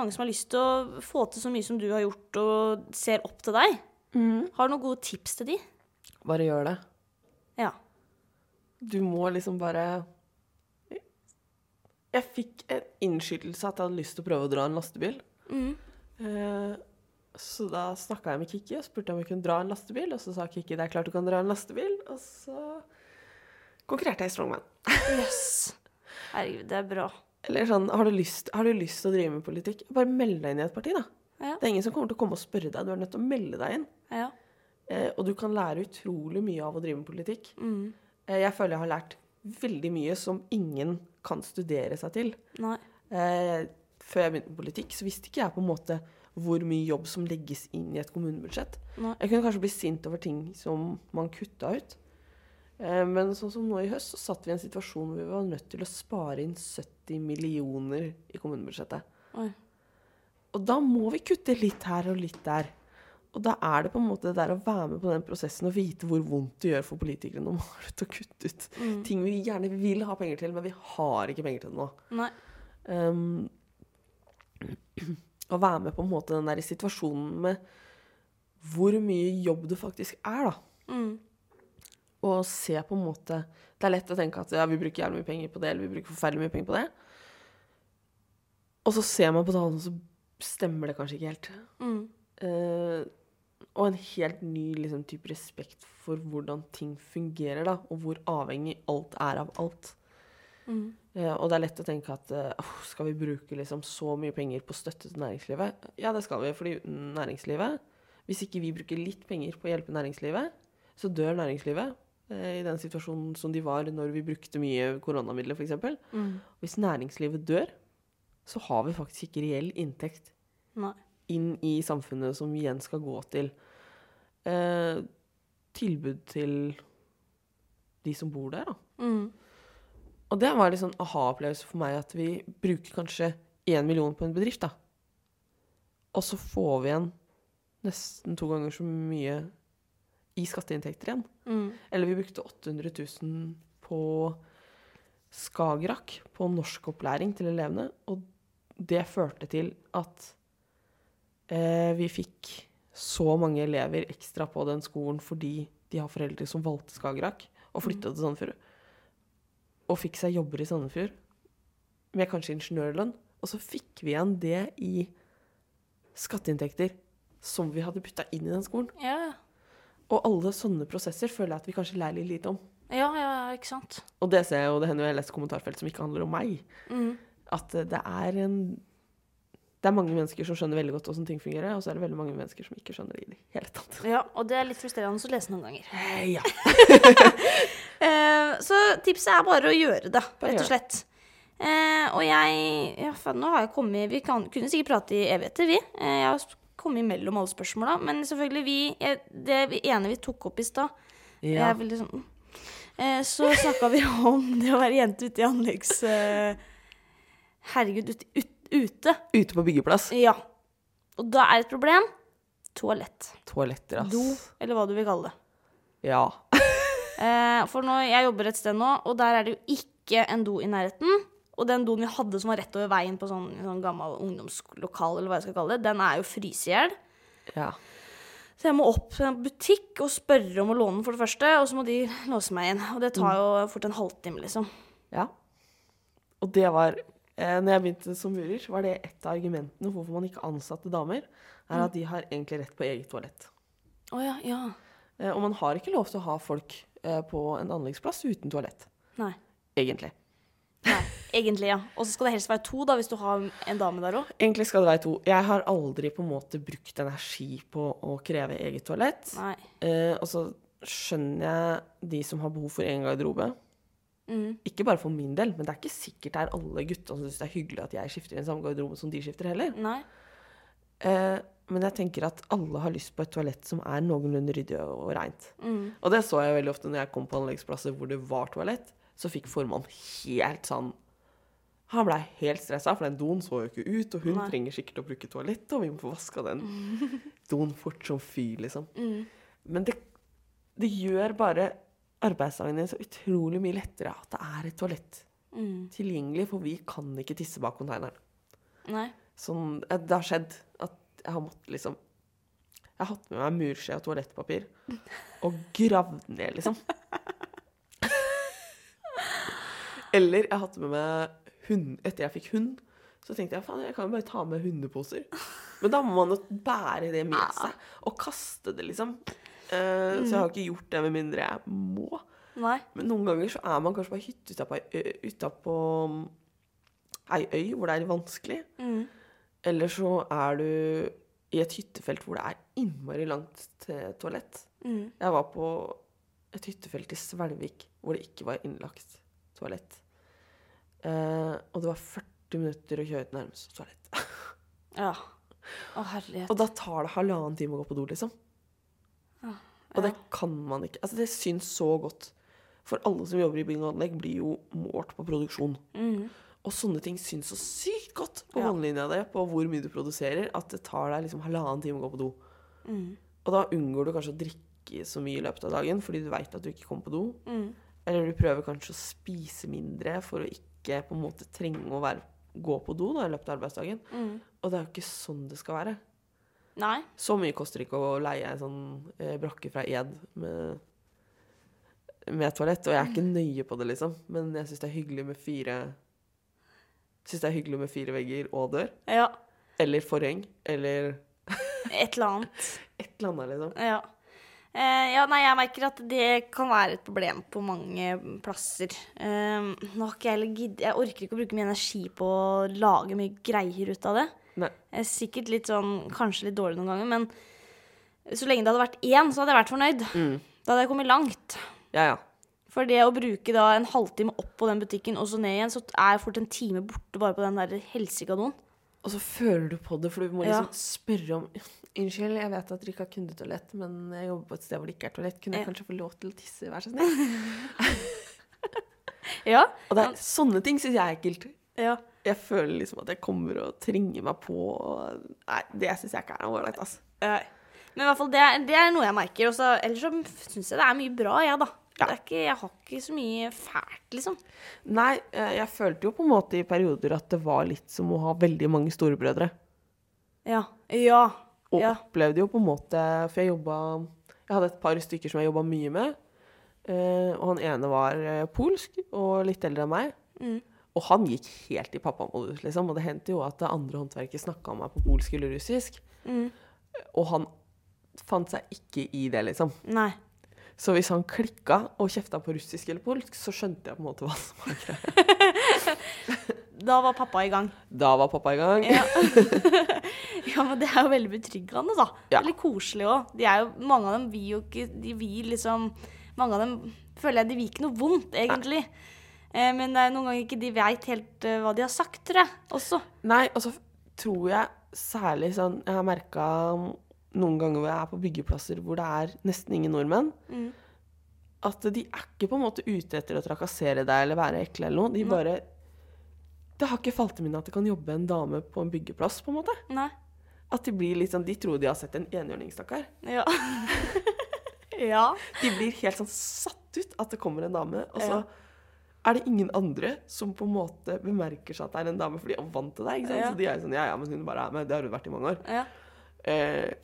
mange som har lyst til å få til så mye som du har gjort, og ser opp til deg. Har du noen gode tips til de? Bare gjør det. Ja. Du må liksom bare Jeg fikk en innskytelse at jeg hadde lyst til å prøve å dra en lastebil. Mm. Eh, så da snakka jeg med Kikki og spurte om vi kunne dra en lastebil. Og så sa Kikki det er klart du kan dra en lastebil. Og så konkurrerte jeg i Strongman. Yes. Herregud, det er bra. Eller sånn, har du, lyst, har du lyst til å drive med politikk? Bare meld deg inn i et parti, da. Ja. Det er ingen som kommer til å komme og spørre deg. Du er nødt til å melde deg inn. Ja. Eh, og du kan lære utrolig mye av å drive med politikk. Mm. Eh, jeg føler jeg har lært veldig mye som ingen kan studere seg til. Eh, før jeg begynte med politikk, så visste ikke jeg på en måte hvor mye jobb som legges inn i et kommunebudsjett. Nei. Jeg kunne kanskje bli sint over ting som man kutta ut. Eh, men sånn som nå i høst, så satt vi i en situasjon hvor vi var nødt til å spare inn 70 millioner i kommunebudsjettet. Oi. Og da må vi kutte litt her og litt der. Og da er det på en måte det der å være med på den prosessen og vite hvor vondt det gjør for politikere når man har til å kutte ut Mm. ting vi gjerne vil ha penger til, men vi har ikke penger til det nå. Nei. Um, å være med på en måte den der situasjonen med hvor mye jobb det faktisk er, da. Mm. Og se på en måte Det er lett å tenke at ja, vi bruker jævlig mye penger på det, eller vi bruker forferdelig mye penger på det. Og så ser man på tallene, og så stemmer det kanskje ikke helt. Mm. Uh, og en helt ny liksom, type respekt for hvordan ting fungerer, da, og hvor avhengig alt er av alt. Mm. Uh, og det er lett å tenke at uh, skal vi bruke liksom, så mye penger på støtte til næringslivet? Ja, det skal vi, fordi uten næringslivet Hvis ikke vi bruker litt penger på å hjelpe næringslivet, så dør næringslivet. Eh, I den situasjonen som de var når vi brukte mye koronamidler, f.eks. Mm. Hvis næringslivet dør, så har vi faktisk ikke reell inntekt Nei. inn i samfunnet som igjen skal gå til eh, tilbud til de som bor der, da. Mm. Og det var litt sånn aha-opplevelse for meg at vi bruker kanskje én million på en bedrift, da. Og så får vi igjen nesten to ganger så mye i skatteinntekter igjen. Mm. Eller vi brukte 800 000 på Skagerrak, på norskopplæring til elevene. Og det førte til at eh, vi fikk så mange elever ekstra på den skolen fordi de har foreldre som valgte Skagerrak og flytta til Sandefjord. Og fikk seg jobber i Sandefjord med kanskje ingeniørlønn. Og så fikk vi igjen det i skatteinntekter som vi hadde putta inn i den skolen. Ja. Og alle sånne prosesser føler jeg at vi kanskje lærer litt lite om. ja, ja, ikke sant. Og det ser jeg jo, det hender jo jeg leser kommentarfelt som ikke handler om meg. Mm. At eh, det er en Det er mange mennesker som skjønner veldig godt hvordan ting fungerer, og så er det veldig mange mennesker som ikke skjønner det i det hele tatt. Ja, og det er litt frustrerende å lese noen ganger. Eh, Ja. Eh, så tipset er bare å gjøre det, rett og slett. Eh, og jeg ja, faen, Nå har jeg kommet Vi kan, kunne sikkert prate i evigheter, vi. Eh, jeg har kommet imellom alle spørsmåla. Men selvfølgelig, vi Det ene vi tok opp i stad ja. sånn eh, Så snakka vi om det å være jente ute i anleggs... Eh, herregud, ute, ut, ute. Ute på byggeplass. Ja. Og da er et problem toalett. Toaletter, ass. Do, eller hva du vil kalle det. Ja. Eh, for nå, jeg jobber et sted nå, og der er det jo ikke en do i nærheten. Og den doen vi hadde som var rett over veien på sånn, sånn gammel ungdomslokal, eller hva jeg skal kalle det, den er jo fryst i hjel. ja. Så jeg må opp til en butikk og spørre om å låne den, for det første, og så må de låse meg inn. Og det tar jo fort en halvtime, liksom. Ja. Og det var eh, Når jeg begynte som murer, var det et av argumentene hvorfor man ikke ansatte damer, er at de har egentlig rett på eget toalett. Oh, ja, ja. Eh, og man har ikke lov til å ha folk eh, på en anleggsplass uten toalett. Nei. Egentlig. Nei. Egentlig, ja. Og så skal det helst være to, da, hvis du har en dame der òg. Egentlig skal det være to. Jeg har aldri på en måte brukt energi på å kreve eget toalett. Nei. Eh, og så skjønner jeg de som har behov for egen garderobe. Mm. Ikke bare for min del, men det er ikke sikkert det er alle gutta som syns det er hyggelig at jeg skifter i den samme garderobe som de skifter heller. Nei. Eh, men jeg tenker at alle har lyst på et toalett som er noenlunde ryddig og reint. Mm. Og det så jeg veldig ofte når jeg kom på anleggsplasser hvor det var toalett. Så fikk formannen helt sånn Han blei helt stressa, for den doen så jo ikke ut, og hun Nei. trenger sikkert å bruke toalettet, og vi må få vaska den doen fort som fy, liksom. Mm. Men det, det gjør bare arbeidsdagen din så utrolig mye lettere at det er et toalett Mm. tilgjengelig, for vi kan ikke tisse bak konteineren. Nei. Sånn, eh, det har skjedd at jeg har måttet liksom Jeg har hatt med meg murskje og toalettpapir og gravd ned, liksom. Eller jeg har hatt med meg hund Etter jeg fikk hund, så tenkte jeg faen, jeg kan jo bare ta med hundeposer. Men da må man jo bære det med seg og kaste det, liksom. Eh, Så jeg har ikke gjort det med mindre jeg må. Nei. Men noen ganger så er man kanskje på hytte utapå utapå ei øy hvor det er vanskelig. Mm. Eller så er du i et hyttefelt hvor det er innmari langt til toalett. Mm. Jeg var på et hyttefelt i Svelvik hvor det ikke var innlagt toalett. Eh, og det var 40 minutter å kjøre til nærmeste toalett. Ja. Å, herlighet. og da tar det halvannen time å gå på do, liksom. Og det kan man ikke. Altså, det syns så godt. For alle som jobber i bygg og anlegg, blir jo målt på produksjon. Mm. Og sånne ting syns så sykt godt på Ja. håndlinja di, på hvor mye du produserer, at det tar deg liksom halvannen time å gå på do. Mm. Og da unngår du kanskje å drikke så mye i løpet av dagen, fordi du veit at du ikke kommer på do. Mm. Eller du prøver kanskje å spise mindre for å ikke på en måte trenge å være, gå på do da, i løpet av arbeidsdagen. Mm. Og det er jo ikke sånn det skal være. Nei. Så mye koster det ikke å leie en sånn eh, brakke fra Ed med, med toalett. Og jeg er ikke nøye på det, liksom. Men jeg syns det er hyggelig med fire Syns det er hyggelig med fire vegger og dør. Ja. Eller forheng. Eller Et eller annet. et eller annet, liksom. Ja. Eh, ja, nei, jeg merker at det kan være et problem på mange plasser. Eh, nå har ikke jeg Jeg orker ikke å bruke mye energi på å lage mye greier ut av det. Nei. Jeg er sikkert litt sånn Kanskje litt dårlig noen ganger, men så lenge det hadde vært én, så hadde jeg vært fornøyd. Mm. Da hadde jeg kommet langt. Ja, ja. For det å bruke da en halvtime opp på den butikken og så ned igjen, så er jeg fort en time borte bare på den der helsikadoen. Og så føler du på det, for du må Ja. liksom spørre om Unnskyld, jeg vet at dere ikke har kundetoalett, men jeg jobber på et sted hvor det ikke er toalett. Kunne jeg kanskje få lov til å tisse, vær så snill? Ja. Og det er, sånne ting syns jeg er ekkelt. ja. Jeg føler liksom at jeg kommer og trenger meg på. Nei, det syns jeg ikke er ålreit, altså. Men i hvert fall, det det er noe jeg merker. Også, ellers så syns jeg det er mye bra, jeg, da. Ja. Det er ikke, jeg har ikke så mye fælt, liksom. Nei, eh, jeg følte jo på en måte i perioder at det var litt som å ha veldig mange storebrødre. Ja. Ja. Og Ja. opplevde jo på en måte For jeg jobba Jeg hadde et par stykker som jeg jobba mye med. eh, og han ene var eh, polsk og litt eldre enn meg. Mm. Og han gikk helt i pappamodus, liksom. Og det hendte jo at det andre håndverket snakka om meg på polsk eller russisk. Mm. Og han fant seg ikke i det, liksom. Nei. Så hvis han klikka og kjefta på russisk eller polsk, så skjønte jeg på en måte hva som var greia. Da var pappa i gang. Da var pappa i gang. Ja. ja, men det er jo veldig betryggende, da. Ja. Veldig koselig òg. Mange av dem vil jo ikke De vil liksom Mange av dem føler jeg de vil ikke noe vondt, egentlig. Eh, men det er noen ganger ikke de veit helt uh, hva de har sagt, tror jeg. Også. Nei, og så tror jeg særlig sånn Jeg har merka noen ganger hvor jeg er på byggeplasser hvor det er nesten ingen nordmenn, Mm. at de er ikke på en måte ute etter å trakassere deg eller være ekle eller noe. De bare Det har ikke falt i minne at det kan jobbe en dame på en byggeplass, på en måte. Nei. At de blir litt sånn De tror de har sett en enhjørning, stakkar. Ja. ja. De blir helt sånn satt ut at det kommer en dame, og så Ja. er det ingen andre som på en måte bemerker seg at det er en dame, for de er vant til deg. ikke sant? Ja. Så de er sånn Ja, ja, men hun bare er med. Det har hun vært i mange år. ja. Eh,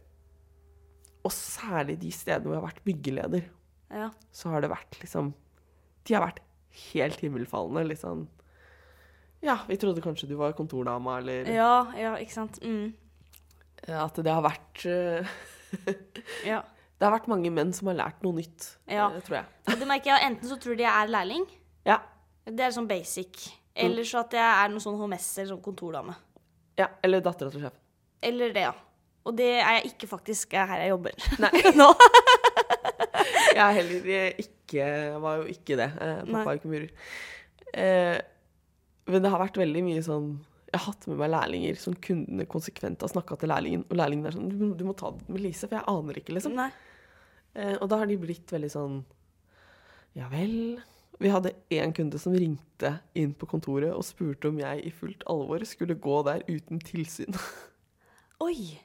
og særlig de stedene hvor jeg har vært byggeleder, ja. så har det vært liksom De har vært helt himmelfallende. Litt sånn Ja, vi trodde kanskje du var kontordama, eller Ja, ja, ikke sant. Mm. at det har vært eh, Ja. Det har vært mange menn som har lært noe nytt, Ja. eh, tror jeg. du merker jeg, Enten så tror de jeg er lærling. Ja. Det er sånn basic. Eller så at jeg er noe sånn HMS eller sånn kontordame. ja eller dattera til sjefen. Eller det, ja. Og det er jeg ikke faktisk er her jeg jobber. Nei. Nå. Jeg er heller eh, ikke Jeg var jo ikke det. Eh, pappa har ikke murer. Eh, men det har vært veldig mye sånn Jeg har hatt med meg lærlinger som kundene konsekvent har snakka til lærlingen, og lærlingen er sånn du, 'Du må ta det med Lise, for jeg aner ikke', liksom. Eh, og da har de blitt veldig sånn Ja vel. Vi hadde én kunde som ringte inn på kontoret og spurte om jeg i fullt alvor skulle gå der uten tilsyn. Oi.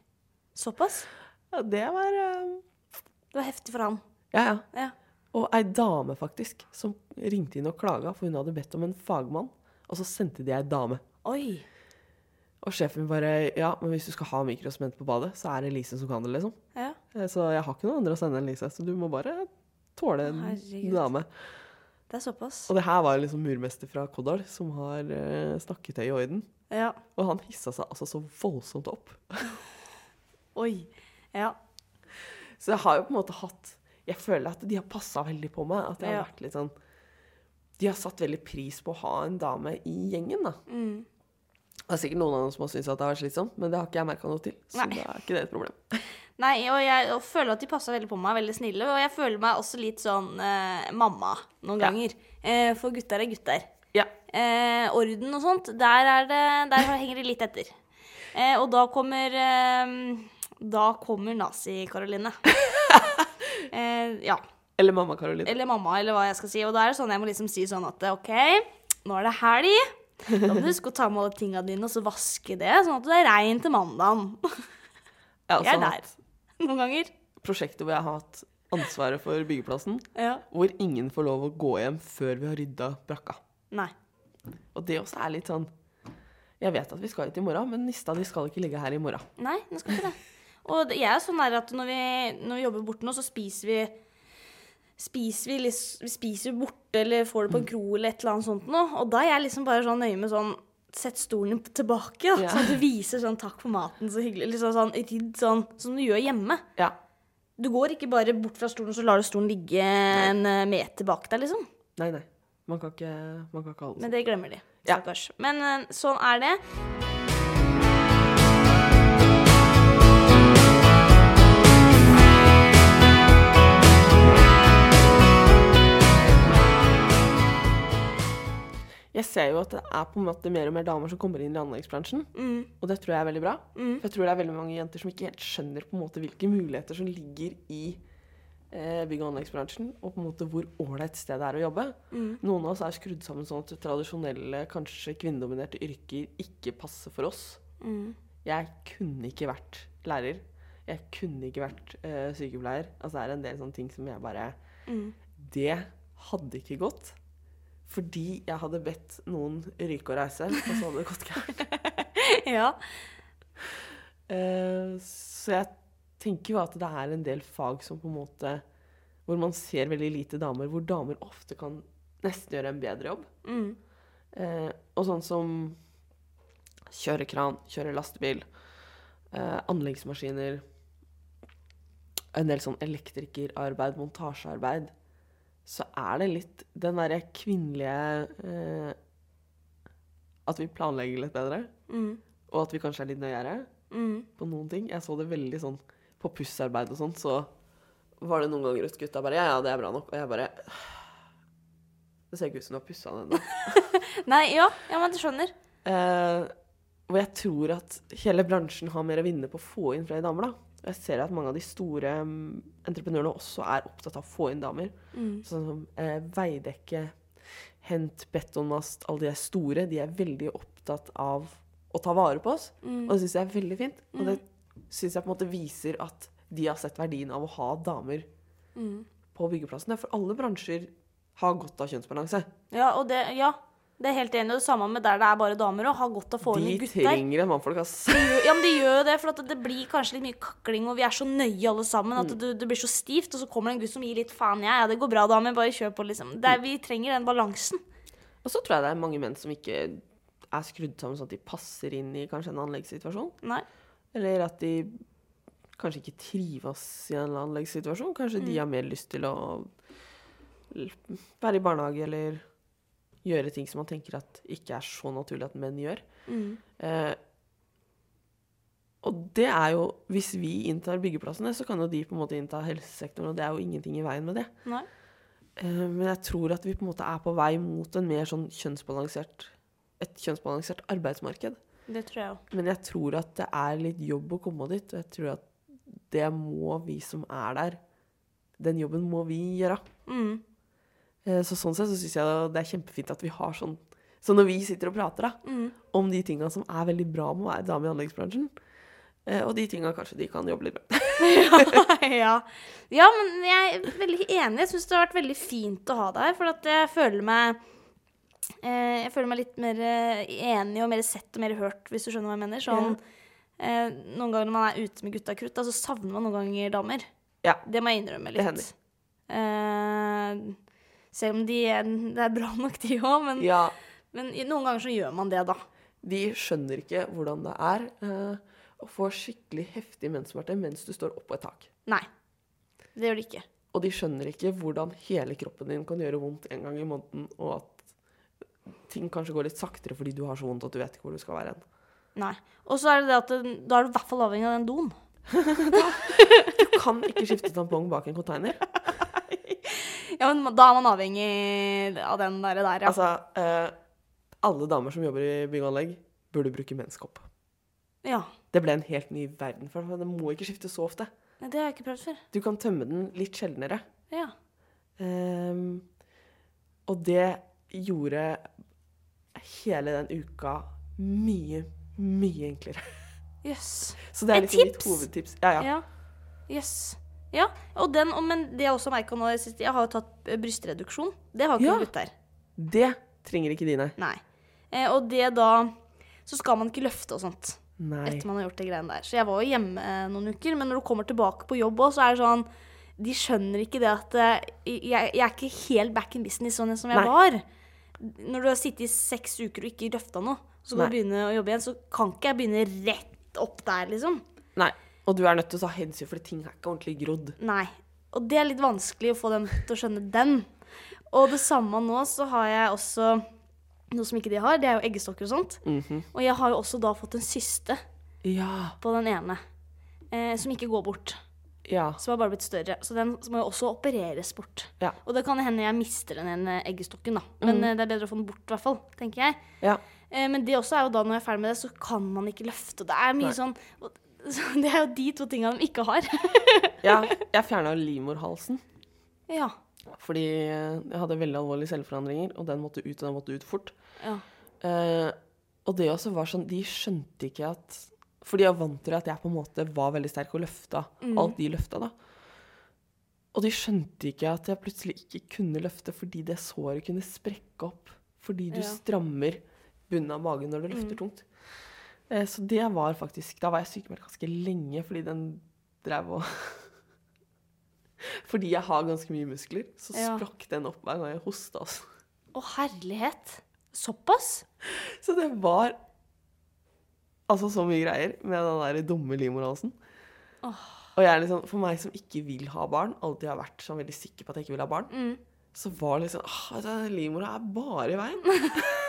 Såpass? ja, det var uh... Det var heftig for han. Ja, ja. Ja. Og ei dame, faktisk, som ringte inn og klaga, for hun hadde bedt om en fagmann. Og så sendte de ei dame. Oi. Og sjefen bare Ja, men hvis du skal ha mikrosement på badet, så er det Lise som kan det, liksom. Ja. Eh, Så jeg har ikke noen andre å sende enn Lise, så du må bare tåle en Herregud. dame. Det er såpass. Og det her var liksom murmester fra Kodal som har eh, snakketøy i orden. Ja. Og han hissa seg altså så voldsomt opp. Oi. Ja. Så jeg har jo på en måte hatt Jeg føler at de har passa veldig på meg. At jeg har vært litt sånn De har satt veldig pris på å ha en dame i gjengen, da. Mm. Det er sikkert noen av dem som har syntes at det har vært slitsomt, men det har ikke jeg merka noe til. Så Nei. da er ikke det et problem. Nei, og jeg og føler at de passer veldig på meg, veldig snille. Og jeg føler meg også litt sånn eh, mamma noen Ja. ganger. Eh, for gutter er gutter. Ja. Eh, orden og sånt, der, er det, der henger de litt etter. Eh, og da kommer eh, Da kommer Nazi-Karoline. eh, ja. Eller mamma Karoline. Eller mamma, eller hva jeg skal si. Og da er det sånn jeg må liksom si sånn at OK, nå er det helg. Da må du huske å ta med alle tinga dine og så vaske det, sånn at det er rein til mandagen. Ja, Jeg er sånn der. Noen ganger. Prosjektet hvor jeg har hatt ansvaret for byggeplassen, Ja. hvor ingen får lov å gå hjem før vi har rydda brakka. Nei. Og det også er litt sånn Jeg vet at vi skal hit i morgen, men nista di skal ikke ligge her i morgen. Nei, den skal ikke det. Og jeg er sånn der at når vi, når vi jobber borte nå, så spiser vi Spiser vi, liksom, vi spiser borte eller får det på en kro eller et eller annet sånt noe. Og da er jeg liksom bare sånn nøye med sånn Sett stolen tilbake, da. Ja. Sånn at du viser sånn 'takk for maten', så hyggelig. Liksom sånn rydd sånn som du gjør hjemme. Ja. Du går ikke bare bort fra stolen, så lar du stolen ligge en eh, meter bak deg, liksom. Nei, nei. Man kan ikke, man kan ikke holde sånn. Men det glemmer de. Ja. Men eh, sånn er det. Jeg ser jo at det er på en måte mer og mer damer som kommer inn i anleggsbransjen. Mm. Og det tror jeg er veldig bra. Mm. For jeg tror det er veldig mange jenter som ikke helt skjønner på en måte hvilke muligheter som ligger i eh, bygg- og anleggsbransjen, og på en måte hvor ålreit sted det er å jobbe. Mm. Noen av oss er skrudd sammen sånn at tradisjonelle, kanskje kvinnedominerte yrker ikke passer for oss. Mm. Jeg kunne ikke vært lærer. Jeg kunne ikke vært eh, sykepleier. Altså det er en del sånne ting som jeg bare Mm. Det hadde ikke gått. Fordi jeg hadde bedt noen ryke og reise, og så hadde det gått gærent. ja. Eh, så jeg tenker jo at det er en del fag som på en måte Hvor man ser veldig lite damer, hvor damer ofte kan nesten gjøre en bedre jobb. Mm. Eh, og sånn som kjøre kran, kjøre lastebil, eh, anleggsmaskiner En del sånn elektrikerarbeid, montasjearbeid. Så er det litt den derre kvinnelige eh, At vi planlegger litt bedre, Mm. og at vi kanskje er litt nøyere Mm. på noen ting. Jeg så det veldig sånn på pussarbeid og sånn, så var det noen ganger at gutta bare Ja, ja, det er bra nok. Og jeg bare Det ser ikke ut som du har pussa den ennå. Nei, ja, ja, men du skjønner. Eh, og jeg tror at hele bransjen har mer å vinne på å få inn flere damer. da. Jeg ser at mange av de store mm, entreprenørene også er opptatt av å få inn damer. Mm. Sånn som eh, Veidekke, Hent, Betonmast, alle de er store. De er veldig opptatt av å ta vare på oss. Mm. Og det syns jeg er veldig fint. Og det syns jeg på en måte viser at de har sett verdien av å ha damer Mm. på byggeplassene. For alle bransjer har godt av kjønnsbalanse. Ja, og det, ja, det er helt enig. Og det samme med der det er bare damer òg. Har godt å få inn De gutter. trenger en mannfolk, ass. De Ja, men de gjør jo det, for at det blir kanskje litt mye kakling, og vi er så nøye alle sammen Mm. at det, det blir så stivt. Og så kommer det en gutt som gir litt faen. Ja, ja, det går bra, damer, bare kjør på, liksom. Er, vi trenger den balansen. Og så tror jeg det er mange menn som ikke er skrudd sammen sånn at de passer inn i kanskje en anleggssituasjon. Nei. Eller at de kanskje ikke trives i en anleggssituasjon. Kanskje de har mer lyst til å være i barnehage eller gjøre ting som man tenker at ikke er så naturlig at menn gjør. Mm. Eh, og det er jo Hvis vi inntar byggeplassene, så kan jo de på en måte innta helsesektoren, og det er jo ingenting i veien med det. Nei. Eh, Men jeg tror at vi på en måte er på vei mot en mer sånn kjønnsbalansert et kjønnsbalansert arbeidsmarked. Det tror jeg òg. Men jeg tror at det er litt jobb å komme dit, og jeg tror at det må vi som er der Den jobben må vi gjøre. Mm. Eh, Så sånn sett så syns jeg det er kjempefint at vi har sånn Så når vi sitter og prater da, Mm. om de tinga som er veldig bra med å være dame i anleggsbransjen, eh, og de tinga kanskje de kan jobbe litt med. ja. ja, men jeg er veldig enig. Jeg syns det har vært veldig fint å ha deg her, for at jeg føler meg eh, Jeg føler meg litt mer enig og mer sett og mer hørt, hvis du skjønner hva jeg mener. Sånn, eh, noen ganger når man er ute med gutta krutt, da, så savner man noen ganger damer. Ja. Det må jeg innrømme Det litt. hender. Eh, selv om de er, det er bra nok, de òg, men, Ja, men noen ganger så gjør man det, da. de skjønner ikke hvordan det er uh, å få skikkelig heftig menssmerte mens du står oppå et tak. Nei. Det gjør de ikke. Og de skjønner ikke hvordan hele kroppen din kan gjøre vondt en gang i måneden, og at ting kanskje går litt saktere fordi du har så vondt at du vet ikke hvor du skal være hen. Nei. Og så er det det at det, da er du i hvert fall avhengig av den doen. Du kan ikke skifte tampong bak en container. Ja, men da er man avhengig av den der, der ja. Altså, eh, alle damer som jobber i bygg og anlegg, burde bruke menskopp. ja. Det ble en helt ny verden, for deg. den må ikke skifte så ofte. Nei, Det har jeg ikke prøvd før. Du kan tømme den litt sjeldnere. Ja. Um, og det gjorde hele den uka mye, mye enklere. Jøss. Så det er liksom mitt hovedtips. Ja, ja. Ja. Jøss. Ja. Og den, og, men det jeg også merka nå jeg har jo tatt eh, brystreduksjon. Det har ikke Ja. gutter. Det trenger ikke dine. Nei. Eh, og det da Så skal man ikke løfte og sånt Nei. etter man har gjort de greiene der. Så jeg var jo hjemme eh, noen uker, men når du kommer tilbake på jobb òg, så er det sånn De skjønner ikke det at eh, jeg, jeg er ikke helt back in business sånn som jeg Nei. var. Når du har sittet i seks uker og ikke løfta noe, så skal du begynne å jobbe igjen, så kan ikke jeg begynne rett opp der, liksom. Nei. Og du er nødt til å ta hensyn, for ting er ikke ordentlig grodd. Nei. Og det er litt vanskelig å få dem til å skjønne den. Og det samme nå, så har jeg også noe som ikke de har, det er jo eggestokker og sånt. Mhm. Og jeg har jo også da fått en syste Ja. på den ene, eh, som ikke går bort. Ja. Som har bare blitt større. Så den må jo også opereres bort. Ja. Og det kan hende jeg mister den ene eggestokken, da. Men Mm. det er bedre å få den bort, i hvert fall. Tenker jeg. Ja. Eh, men det også er jo da, når jeg er ferdig med det, så kan man ikke løfte. Det er mye Nei. sånn så Det er jo de to tingene de ikke har. ja. Jeg fjerna livmorhalsen. ja. Fordi jeg hadde veldig alvorlige celleforandringer, og den måtte ut, og den måtte ut fort. ja. Eh, og det også var sånn De skjønte ikke at For de er vant til at jeg på en måte var veldig sterk og løfta Mm. alt de løfta, da. Og de skjønte ikke at jeg plutselig ikke kunne løfte fordi det såret kunne sprekke opp. Fordi du Ja. strammer bunnen av magen når du løfter Mm. tungt. Eh, så det var faktisk Da var jeg sykemeldt ganske lenge fordi den drev og Fordi jeg har ganske mye muskler, så Ja. sprakk den opp hver gang jeg hosta. Altså. Å, herlighet. Såpass? Så det var altså så mye greier med den der dumme livmorhalsen. Og jeg liksom, for meg som ikke vil ha barn, alltid har vært sånn veldig sikker på at jeg ikke vil ha barn, Mm. så var det liksom den Livmora er bare i veien.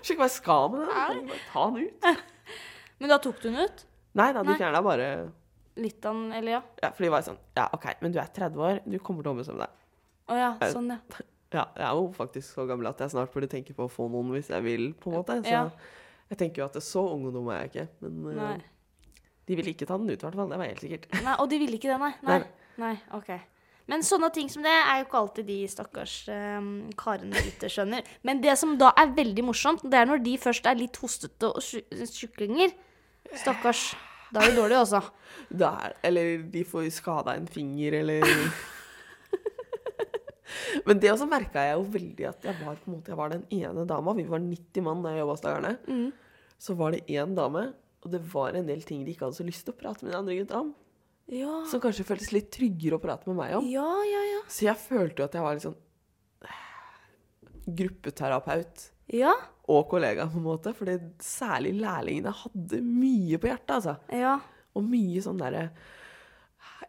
Ikke hva jeg skal med den. Bare Ta den ut. Men da tok du den ut? Nei da, de fjerna bare Litt av den, eller ja? ja, For de var sånn Ja, OK, men du er 30 år, du kommer til å ombestemme deg. Å ja, Eh, sånn, ja. Ja, jeg er jo faktisk så gammel at jeg snart burde tenke på å få noen hvis jeg vil, på en måte. Så Ja. jeg tenker jo at det er så ung og dum er jeg ikke. Men eh, Nei. de ville ikke ta den ut, i hvert fall. Det var helt sikkert. Nei, og de ville ikke det, nei. Nei. Nei. nei. OK. Men sånne ting som det er jo ikke alltid de stakkars um, karene ute skjønner. Men det som da er veldig morsomt, det er når de først er litt hostete og tju- tjuklinger. Stakkars. Da er det dårlig, altså. Er, eller de får skada en finger, eller Men det også merka jeg jo veldig at jeg var på en måte, jeg var den ene dama. Vi var 90 mann da jeg jobba hos Dagerne. Mm. Så var det én dame, og det var en del ting de ikke hadde så lyst til å prate med de andre gutta om. Ja. Som kanskje føltes litt tryggere å prate med meg om. Ja, ja, ja. Så jeg følte jo at jeg var litt sånn gruppeterapeut Ja. og kollega, på en måte. Fordi særlig lærlingene hadde mye på hjertet, altså. Ja. Og mye sånn derre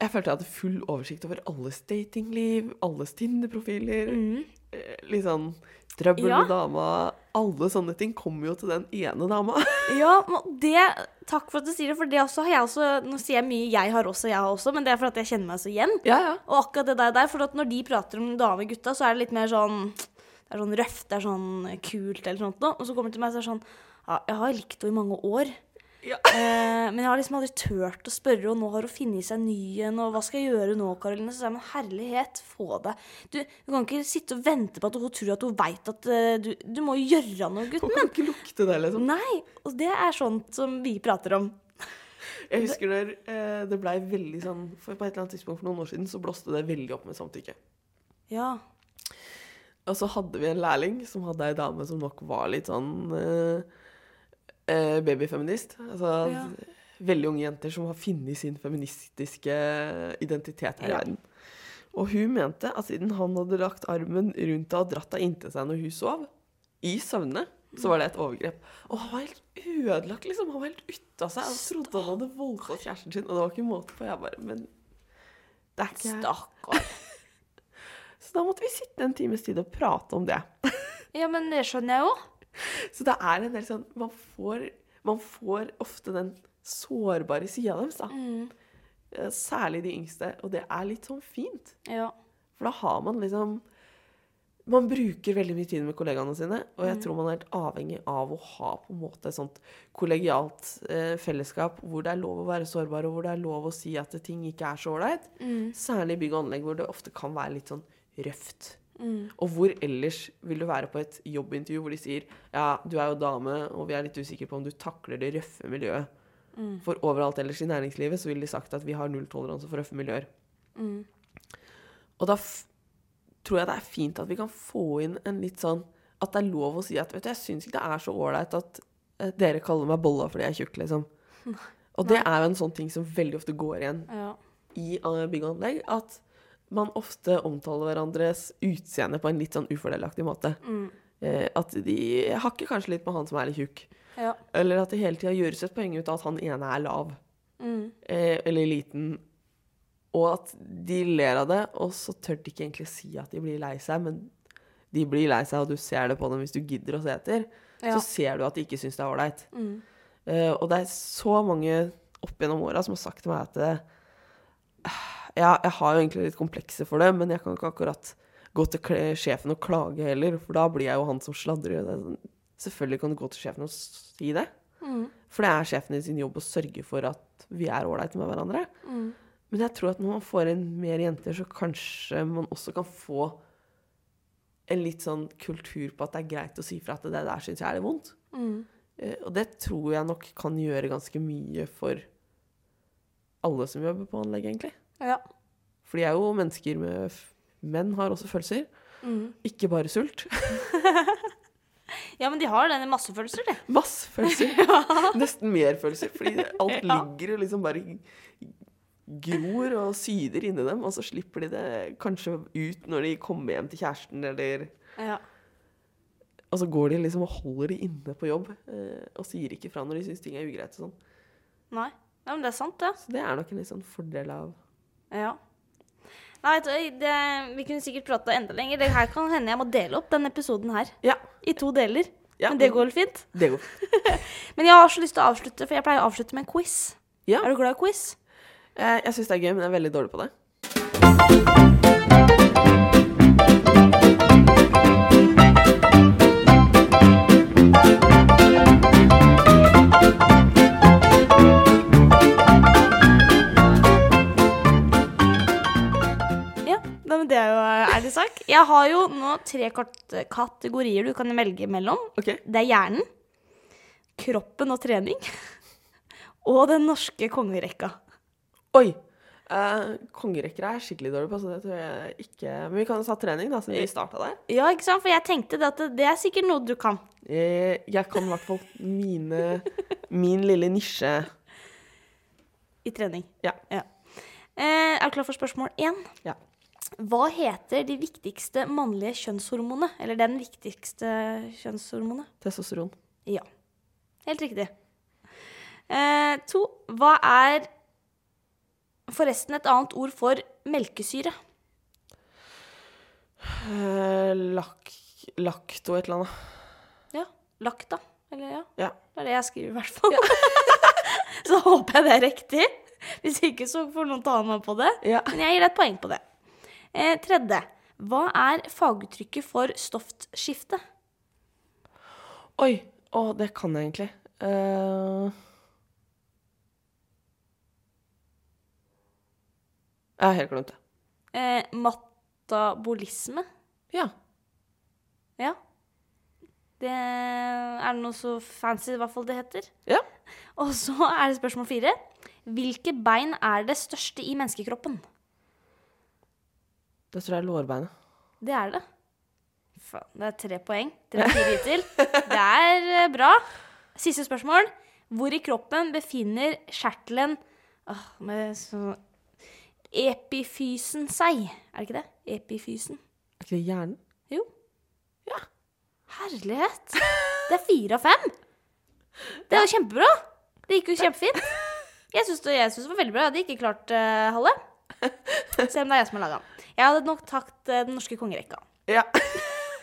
Jeg følte jeg hadde full oversikt over alles datingliv, alles Tinder-profiler. Mm. eh, Litt sånn trøbbel Ja. med dama. Alle sånne ting kommer jo til den ene dama. Ja, det Takk for at du sier det, for det også har jeg også Nå sier jeg mye 'jeg har også', 'jeg har også', men det er for at jeg kjenner meg så igjen. Ja, ja. Og akkurat det der, der for når de prater om dame og gutta, så er det litt mer sånn Det er sånn røft, det er sånn kult eller sånt noe. Og så kommer det til meg så er det sånn Ja, jeg har likt henne i mange år. Ja. Eh, men jeg har liksom aldri turt å spørre, og nå har hun funnet seg ny en, og hva skal jeg gjøre nå, Karoline? Så sier jeg, men herlighet, få det. Du, du kan ikke sitte og vente på at hun tror at hun veit at uh, du Du må gjøre noe, Hun kan min. ikke lukte det, liksom. Nei. Og det er sånt som vi prater om. Jeg husker når eh, det blei veldig sånn For på et eller annet tidspunkt for noen år siden så blåste det veldig opp med samtykke. Ja. Og så hadde vi en lærling som hadde ei dame som nok var litt sånn eh, babyfeminist. Altså Ja. veldig unge jenter som har funnet sin feministiske identitet her i verden. Og hun mente at siden han hadde lagt armen rundt henne og dratt henne inntil seg når hun sov, i søvne, så var det et overgrep. Og han var helt ødelagt, liksom. Han var helt ute av seg. Han trodde han hadde voldtatt kjæresten sin, og det var ikke måte på. Jeg bare Men det er ikke Stakkar. Så da måtte vi sitte en times tid og prate om det. Ja, men det skjønner jeg jo. Så det er en del sånn Man får, man får ofte den sårbare sida deres, da. Mm. Særlig de yngste. Og det er litt sånn fint. Ja. For da har man liksom Man bruker veldig mye tid med kollegaene sine, og jeg tror man er helt avhengig av å ha på en måte et sånt kollegialt eh, fellesskap hvor det er lov å være sårbar, og hvor det er lov å si at ting ikke er så ålreit. Særlig i bygg og anlegg, hvor det ofte kan være litt sånn røft. Og hvor ellers vil du være på et jobbintervju hvor de sier ja, du er jo dame, og vi er litt usikre på om du takler det røffe miljøet. For overalt ellers i næringslivet så ville de sagt at vi har nulltoleranse for røffe miljøer. Og da tror jeg det er fint at vi kan få inn en litt sånn At det er lov å si at vet du, jeg syns ikke det er så ålreit at eh, dere kaller meg bolla fordi jeg er tjukk, liksom. Og det er jo en sånn ting som veldig ofte går igjen ja. i eh, bygg og anlegg. At man ofte omtaler hverandres utseende på en litt sånn ufordelaktig måte. Eh, at de hakker kanskje litt på han som er litt tjukk. Ja. Eller at det hele tida gjøres et poeng ut av at han ene er lav. Eh, eller liten. Og at de ler av det, og så tør de ikke egentlig si at de blir lei seg, men de blir lei seg, og du ser det på dem hvis du gidder å se etter. Ja. Så ser du at de ikke syns det er ålreit. Eh, og det er så mange opp gjennom åra som har sagt til meg at eh, ja, jeg har jo egentlig litt komplekser for det, men jeg kan ikke akkurat gå til sjefen og klage heller, for da blir jeg jo han som sladrer. Er sånn, Selvfølgelig kan du gå til sjefen og si det. For det er sjefen i sin jobb å sørge for at vi er ålreite med hverandre. Men jeg tror at når man får inn mer jenter, så kanskje man også kan få en litt sånn kultur på at det er greit å si fra at det der syns jeg er litt vondt. Mm. og det tror jeg nok kan gjøre ganske mye for alle som jobber på anlegg, egentlig. Ja. For de er jo mennesker med Menn har også følelser. Ikke bare sult. Ja, men de har denne masse følelser, de. Masse følelser. Nesten mer følelser, fordi alt Ja. ligger og liksom bare gror og syder inni dem, og så slipper de det kanskje ut når de kommer hjem til kjæresten, eller Ja. Og så går de liksom og holder de inne på jobb, eh, og sier ikke fra når de syns ting er ugreit og sånn. Nei. Ja, men det er sant, det. Så det er nok en litt sånn fordel av Ja. Nei, vet du, det, Vi kunne sikkert prata enda lenger. Det her kan hende jeg må dele opp denne episoden her Ja. i to deler. Ja, men det går vel fint. Det går. Men jeg har så lyst til å avslutte, for jeg pleier å avslutte med en quiz. Ja. Er du glad i quiz? Eh, jeg syns det er gøy, men jeg er veldig dårlig på det. Jeg har jo nå tre kategorier du kan velge mellom. Okay. Det er hjernen, kroppen og trening, og den norske kongerekka. Oi! Uh, kongerekker er skikkelig dårlig på, så det tror jeg ikke Men vi kan jo ta trening, da, siden vi starta der. Ja, ikke sant? For jeg tenkte det at det er sikkert noe du kan. Jeg, jeg kan i hvert fall mine Min lille nisje. I trening. Ja. Eh, er du klar for spørsmål én? Ja. Hva heter de viktigste mannlige kjønnshormonene? Eller den viktigste kjønnshormonet? Testosteron. Ja. Helt riktig. Eh, to. Hva er forresten et annet ord for melkesyre? Eh, lak, lakt og et eller annet. Ja. Lakta. Eller ja. Ja. Det er det jeg skriver, i hvert fall. så håper jeg det er riktig. Hvis ikke, så får noen ta meg på det. Ja. Men jeg gir deg et poeng på det. Eh, tredje. Hva er faguttrykket for stoftskifte? Oi! Å, det kan jeg egentlig. Uh... jeg har helt glemt det. Eh, matabolisme. Ja. Ja. Det er noe så fancy, i hvert fall det heter. Ja. Og så er det spørsmål fire. Hvilke bein er det største i menneskekroppen? Det tror jeg er lårbeinet. Det er det. faen. Det er tre poeng. Tre av fire hittil. Det er eh, bra. Siste spørsmål. Hvor i kroppen befinner kjertelen åh, med sånn Epifysen seg? Er det ikke det? Epifysen. Er ikke det hjernen? Jo. Ja. Herlighet. Det er fire av fem. Det er jo kjempebra. Det gikk jo kjempefint. Jeg syns det, det var veldig bra. Jeg hadde ikke klart uh, halve. Se om det er jeg som har laga den. Jeg hadde nok tatt eh, den norske kongerekka. Ja.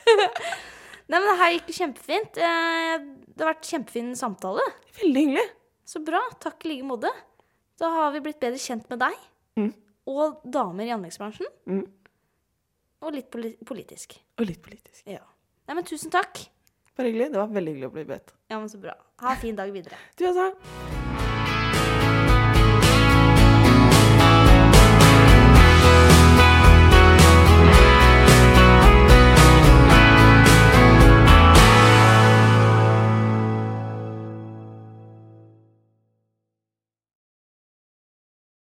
Nei, men det her gikk kjempefint. Eh, det har vært kjempefin samtale. Veldig hyggelig. Så bra. Takk i like måte. Da har vi blitt bedre kjent med deg. Mm. Og damer i anleggsbransjen. Mm. Og litt politisk. Og litt politisk. Ja. Nei, men tusen takk. Bare hyggelig. Det var veldig hyggelig å bli bedt. Ja, men så bra. Ha en fin dag videre. Du også.